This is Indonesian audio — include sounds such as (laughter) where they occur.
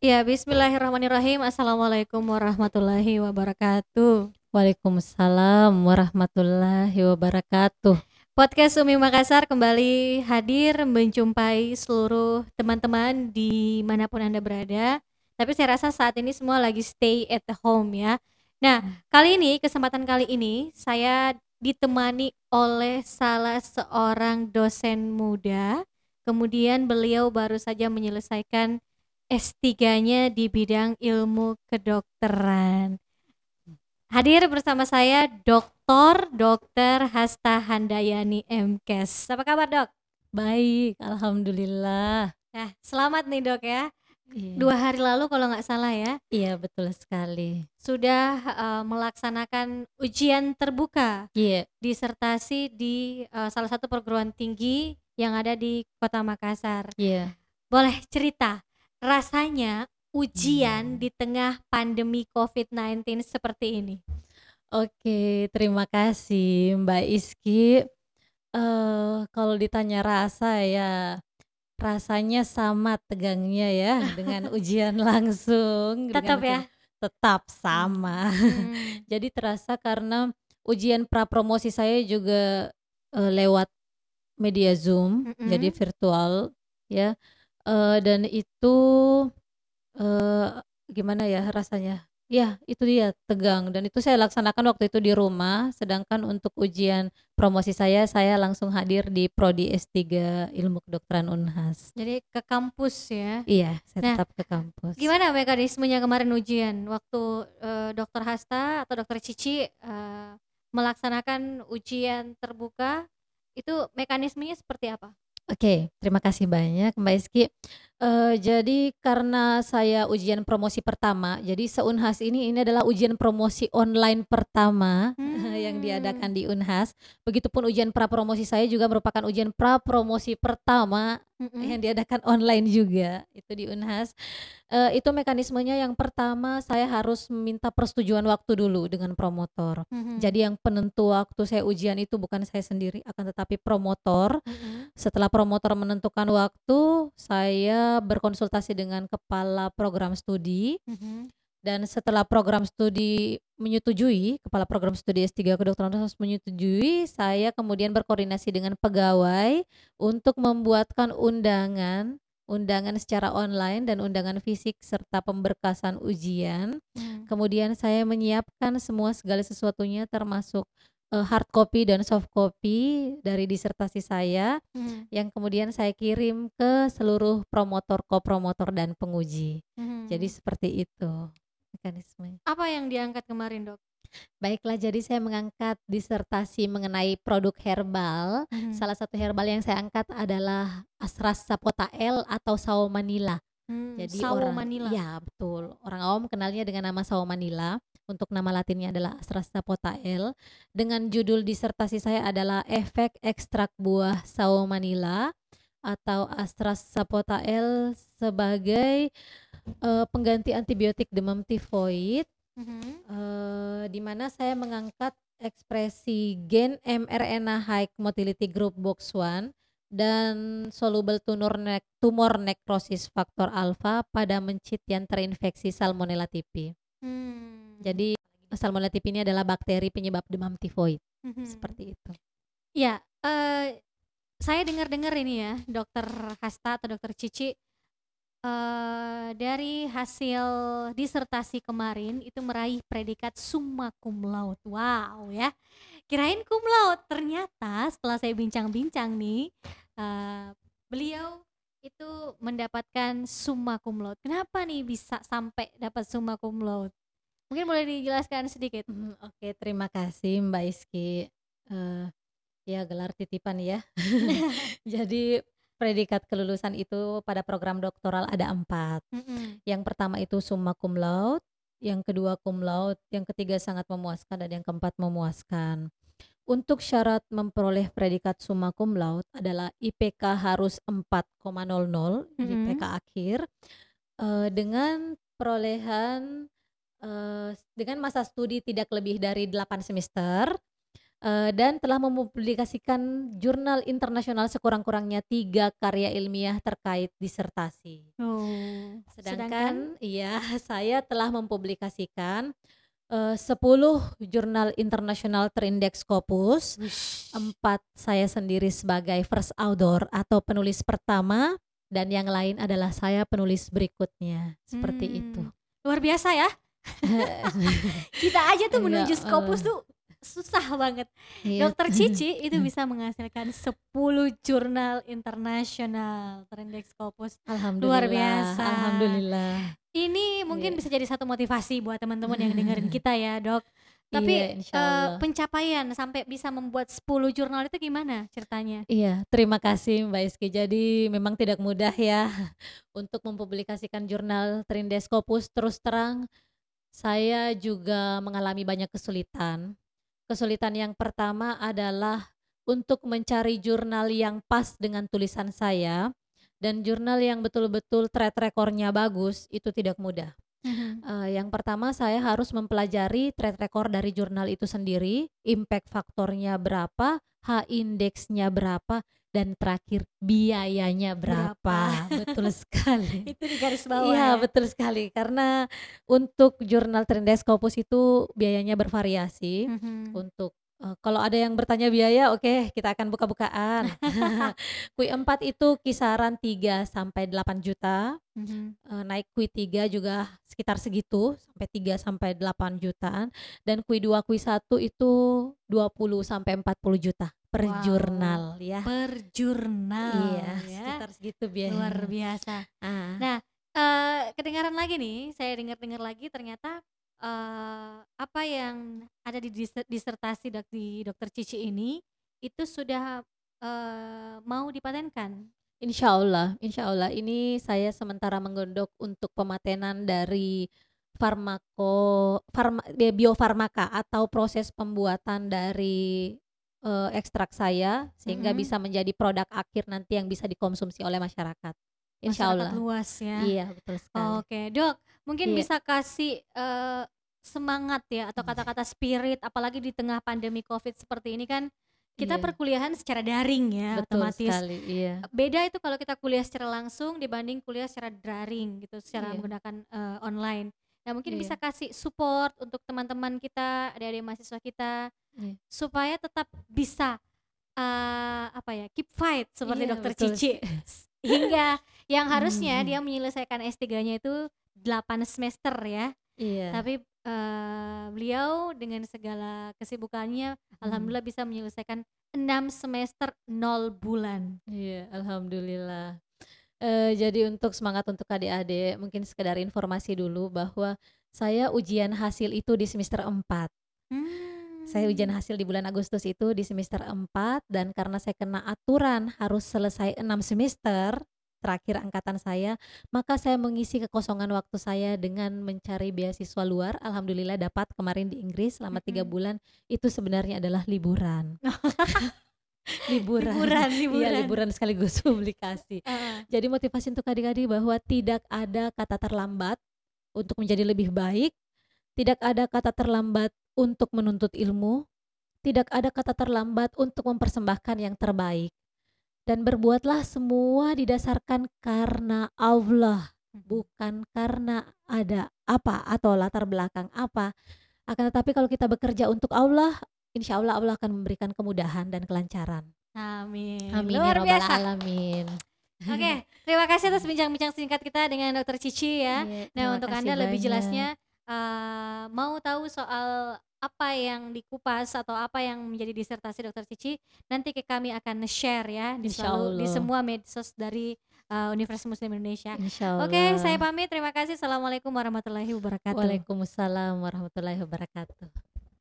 Ya, bismillahirrahmanirrahim. Assalamualaikum warahmatullahi wabarakatuh. Waalaikumsalam warahmatullahi wabarakatuh. Podcast Umi Makassar kembali hadir menjumpai seluruh teman-teman di mana pun Anda berada. Tapi saya rasa saat ini semua lagi stay at home ya. Nah, kali ini, kesempatan kali ini saya ditemani oleh salah seorang dosen muda. Kemudian beliau baru saja menyelesaikan S3-nya di bidang ilmu kedokteran. Hadir bersama saya Dr. Dr. Hasta Handayani MKes. Apa kabar dok? Baik, Alhamdulillah. Nah, selamat nih dok ya. Iya. Dua hari lalu kalau nggak salah ya, Iya, betul sekali. sudah uh, melaksanakan ujian terbuka Iya, disertasi di uh, salah satu perguruan tinggi yang ada di Kota Makassar. iya. Boleh cerita rasanya ujian Hmm. di tengah pandemi COVID-19 seperti ini? Oke, terima kasih Mbak Iski. Eh, kalau ditanya rasa ya, rasanya sama tegangnya ya (laughs) dengan ujian langsung. dengan Tetap ya? Tetap sama. Hmm. (laughs) Jadi terasa karena ujian prapromosi saya juga eh, lewat media Zoom, jadi Mm-mm. virtual ya. Eh, dan itu eh gimana ya rasanya? Ya, itu dia tegang dan itu saya laksanakan waktu itu di rumah, sedangkan untuk ujian promosi saya saya langsung hadir di prodi S3 Ilmu Kedokteran Unhas. Jadi ke kampus ya. Iya, saya Nah, tetap ke kampus. Gimana mekanismenya kemarin ujian waktu eh, Dokter Hasta atau Dokter Cici eh, melaksanakan ujian terbuka? Itu mekanismenya seperti apa? Oke, terima kasih banyak Mbak Iski. Eh, jadi karena saya ujian promosi pertama, jadi seunhas ini ini adalah ujian promosi online pertama yang Hmm. diadakan di Unhas. Begitupun ujian prapromosi saya juga merupakan ujian prapromosi pertama Mm-mm. yang diadakan online juga itu di Unhas. Eh, itu mekanismenya yang pertama saya harus meminta persetujuan waktu dulu dengan promotor. Mhm. Jadi yang penentu waktu saya ujian itu bukan saya sendiri, akan tetapi promotor. Mm-mm. Setelah promotor menentukan waktu, saya berkonsultasi dengan kepala program studi Mhm. Dan setelah program studi menyetujui, kepala program studi S3 kedokteran harus menyetujui, saya kemudian berkoordinasi dengan pegawai untuk membuatkan undangan, undangan secara online dan undangan fisik serta pemberkasan ujian. Hmm. Kemudian saya menyiapkan semua segala sesuatunya termasuk eh, hard copy dan soft copy dari disertasi saya Hmm. yang kemudian saya kirim ke seluruh promotor, kopromotor dan penguji. Mhm. Jadi seperti itu mekanismenya. apa yang diangkat kemarin dok? Baiklah, jadi saya mengangkat disertasi mengenai produk herbal. Mhm. Salah satu herbal yang saya angkat adalah Astras sapotael atau sawo manila. Hmm, Jadi sawo orang Manila. Ya, betul. Orang awam kenalnya dengan nama sawo manila. Untuk nama latinnya adalah Astras sapotael. Dengan judul disertasi saya adalah efek ekstrak buah sawo manila atau Astras sapotael sebagai eh, pengganti antibiotik demam tifoid Mhm. eh, di mana saya mengangkat ekspresi gen mRNA high motility group box 1 dan soluble tumor nek tumor necrosis faktor alfa pada mencit yang terinfeksi Salmonella typhi. Hmm. Jadi Salmonella typhi ini adalah bakteri penyebab demam tifoid Mhm. seperti itu. Ya, eh, saya dengar-dengar ini ya, Dokter Hasta atau Dokter Cici, eh, dari hasil disertasi kemarin itu meraih predikat summa cum laude. Wow ya, kirain cum laude. Ternyata setelah saya bincang-bincang nih, eh, beliau itu mendapatkan summa cum laude. Kenapa nih bisa sampai dapat summa cum laude? Mungkin boleh dijelaskan sedikit. Hmm, Oke, terima kasih Mbak Iski. Eh, ya gelar titipan ya. (laughs) Jadi predikat kelulusan itu pada program doktoral ada empat. Mm-mm. Yang pertama itu summa cum laude, yang kedua cum laude, yang ketiga sangat memuaskan dan yang keempat memuaskan. Untuk syarat memperoleh predikat summa cum laude adalah IPK harus 4,00, Mm-mm. IPK akhir eh, dengan perolehan eh, dengan masa studi tidak lebih dari 8 semester uh, dan telah mempublikasikan jurnal internasional sekurang-kurangnya tiga karya ilmiah terkait disertasi. Oh, Sedangkan, iya, (laughs) saya telah mempublikasikan uh, 10 jurnal internasional terindeks Scopus, empat saya sendiri sebagai first author atau penulis pertama, dan yang lain adalah saya penulis berikutnya, seperti Hmm, itu. Luar biasa ya. (laughs) (laughs) Kita aja tuh menuju Scopus eh. tuh susah banget. Iya. Dokter Cici (laughs) itu bisa menghasilkan 10 jurnal internasional terindeks Scopus. Alhamdulillah. biasa. Alhamdulillah. Ini mungkin Iya. bisa jadi satu motivasi buat teman-teman yang dengerin (laughs) kita ya, Dok. Tapi Iya, Allah. pencapaian sampai bisa membuat 10 jurnal itu gimana ceritanya? Iya, terima kasih Mbak Iski. Jadi memang tidak mudah ya (laughs) untuk mempublikasikan jurnal Trindeskopus. Terus terang, saya juga mengalami banyak kesulitan. Kesulitan yang pertama adalah untuk mencari jurnal yang pas dengan tulisan saya dan jurnal yang betul-betul track recordnya bagus itu tidak mudah. Eh, yang pertama saya harus mempelajari track record dari jurnal itu sendiri, impact faktornya berapa, H indeksnya berapa, dan terakhir biayanya berapa. Berapa. (laughs) Betul sekali. (laughs) itu di garis bawah Iya, ya. betul sekali. Karena untuk jurnal Trendescopus itu biayanya bervariasi. Mhm. Untuk eh, kalau ada yang bertanya biaya, oke, kita akan buka-bukaan. (laughs) (laughs) Kui 4 itu kisaran 3 sampai 8 juta. Mhm. Eh, naik kui 3 juga sekitar segitu sampai 3 sampai 8 jutaan dan kui 2 kui 1 itu 20 sampai 40 juta per Wow. jurnal ya. Per jurnal Iya, ya. sekitar segitu biaya. Luar biasa. Ah, Nah, eh kedengaran lagi nih, saya dengar-dengar lagi ternyata eh apa yang ada di dis- disertasi dok di Dokter Cici ini itu sudah eh mau dipatenkan. insya Allah, insya Allah ini saya sementara menggondok untuk pematenan dari farmako farma, bi- biofarmaka atau proses pembuatan dari eh, ekstrak saya sehingga Mhm. bisa menjadi produk akhir nanti yang bisa dikonsumsi oleh masyarakat. Insya Allah. luas ya. Iya, betul sekali. Oke, Dok, mungkin Iya. bisa kasih eh, semangat ya atau kata-kata spirit apalagi di tengah pandemi Covid seperti ini kan kita Iya. perkuliahan secara daring ya Betul otomatis. sekali, iya. Beda itu kalau kita kuliah secara langsung dibanding kuliah secara daring gitu, secara Iya. menggunakan eh, online. Nah, mungkin Iya. bisa kasih support untuk teman-teman kita, adik-adik mahasiswa kita Iya. supaya tetap bisa eh, apa ya, keep fight seperti Iya, Dokter betul Cici. Hingga yang harusnya Hmm. dia menyelesaikan S3-nya itu 8 semester ya. Iya. Tapi eh, beliau dengan segala kesibukannya Hmm. alhamdulillah bisa menyelesaikan 6 semester 0 bulan. Iya, alhamdulillah. Eh, jadi untuk semangat untuk adik-adik, mungkin sekedar informasi dulu bahwa saya ujian hasil itu di semester 4. Saya ujian Hmm. hasil di bulan Agustus itu di semester 4 dan karena saya kena aturan harus selesai 6 semester terakhir angkatan saya, maka saya mengisi kekosongan waktu saya dengan mencari beasiswa luar. Alhamdulillah dapat kemarin di Inggris selama tiga bulan. Itu sebenarnya adalah liburan. (laughs) liburan. Liburan, Iya, liburan. liburan sekaligus (laughs) publikasi. Heeh. Jadi motivasi untuk adik-adik bahwa tidak ada kata terlambat untuk menjadi lebih baik, tidak ada kata terlambat untuk menuntut ilmu, tidak ada kata terlambat untuk mempersembahkan yang terbaik. Dan berbuatlah semua didasarkan karena Allah, bukan karena ada apa atau latar belakang apa. Akan tetapi kalau kita bekerja untuk Allah, insya Allah Allah akan memberikan kemudahan dan kelancaran. Amin. Amin Luar ya biasa. alamin. Oke, terima kasih atas bincang-bincang singkat kita dengan Dokter Cici ya. Iya, Nah, untuk Anda lebih banyak. jelasnya eh, mau tahu soal apa yang dikupas atau apa yang menjadi disertasi Dokter Cici, nanti ke kami akan share ya di selalu di semua medsos dari eh, Universitas Muslim Indonesia. Oke, saya pamit. Terima kasih. Assalamualaikum warahmatullahi wabarakatuh. Waalaikumsalam warahmatullahi wabarakatuh.